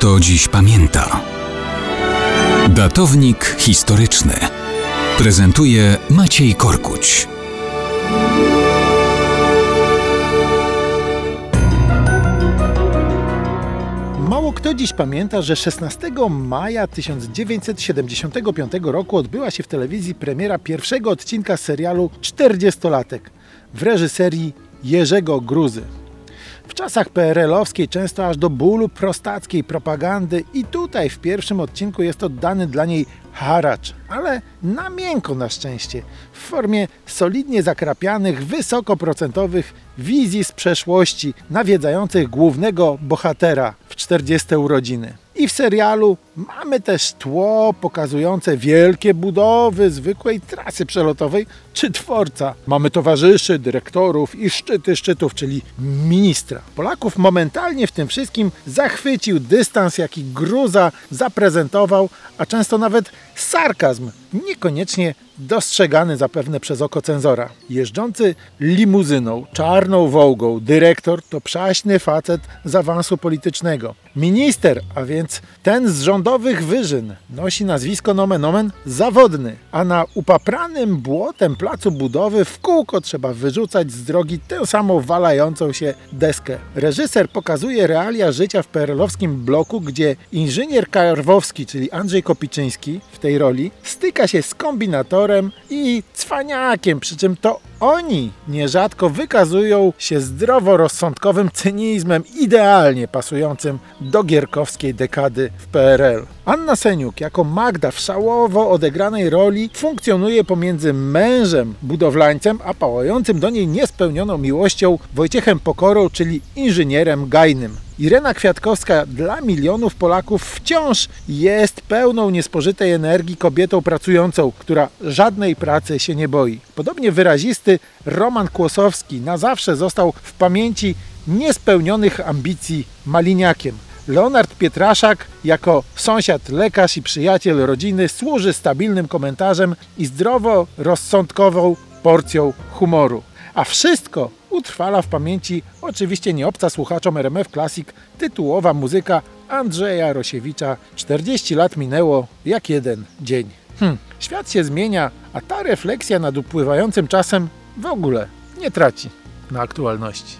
kto dziś pamięta. Datownik historyczny prezentuje Maciej Korkuć. Mało kto dziś pamięta, że 16 maja 1975 roku odbyła się w telewizji premiera pierwszego odcinka serialu 40-latek w reżyserii Jerzego Gruzy. W czasach PRL-owskiej często aż do bólu prostackiej propagandy i tutaj w pierwszym odcinku jest oddany dla niej haracz, ale na miękko na szczęście, w formie solidnie zakrapianych, wysokoprocentowych wizji z przeszłości, nawiedzających głównego bohatera w 40 urodziny. I w serialu mamy też tło pokazujące wielkie budowy zwykłej trasy przelotowej czy dworca. Mamy towarzyszy, dyrektorów i szczyty szczytów, czyli ministra. Polaków momentalnie w tym wszystkim zachwycił dystans, jaki Gruza zaprezentował, a często nawet sarkazm, niekoniecznie dostrzegany zapewne przez oko cenzora. Jeżdżący limuzyną, czarną wołgą, dyrektor to przaśny facet z awansu politycznego. Minister, a więc ten z rządowych wyżyn, nosi nazwisko nomen omen zawodny, a na upapranym błotem placu budowy w kółko trzeba wyrzucać z drogi tę samą walającą się deskę. Reżyser pokazuje realia życia w perelowskim bloku, gdzie inżynier Karwowski, czyli Andrzej Kopiczyński w tej roli, styka się z kombinatorem i cwaniakiem, przy czym to oni nierzadko wykazują się zdroworozsądkowym cynizmem idealnie pasującym do gierkowskiej dekady w PRL. Anna Seniuk jako Magda w szałowo odegranej roli funkcjonuje pomiędzy mężem budowlańcem, a pałającym do niej niespełnioną miłością Wojciechem Pokorą, czyli inżynierem gajnym. Irena Kwiatkowska dla milionów Polaków wciąż jest pełną niespożytej energii kobietą pracującą, która żadnej pracy się nie boi. Podobnie wyrazisty Roman Kłosowski na zawsze został w pamięci niespełnionych ambicji maliniakiem. Leonard Pietraszak jako sąsiad, lekarz i przyjaciel rodziny służy stabilnym komentarzem i zdrowo rozsądkową porcją humoru. A wszystko utrwala w pamięci oczywiście nie obca słuchaczom RMF Classic tytułowa muzyka Andrzeja Rosiewicza 40 lat minęło jak jeden dzień. Hm, świat się zmienia, a ta refleksja nad upływającym czasem w ogóle nie traci na aktualności.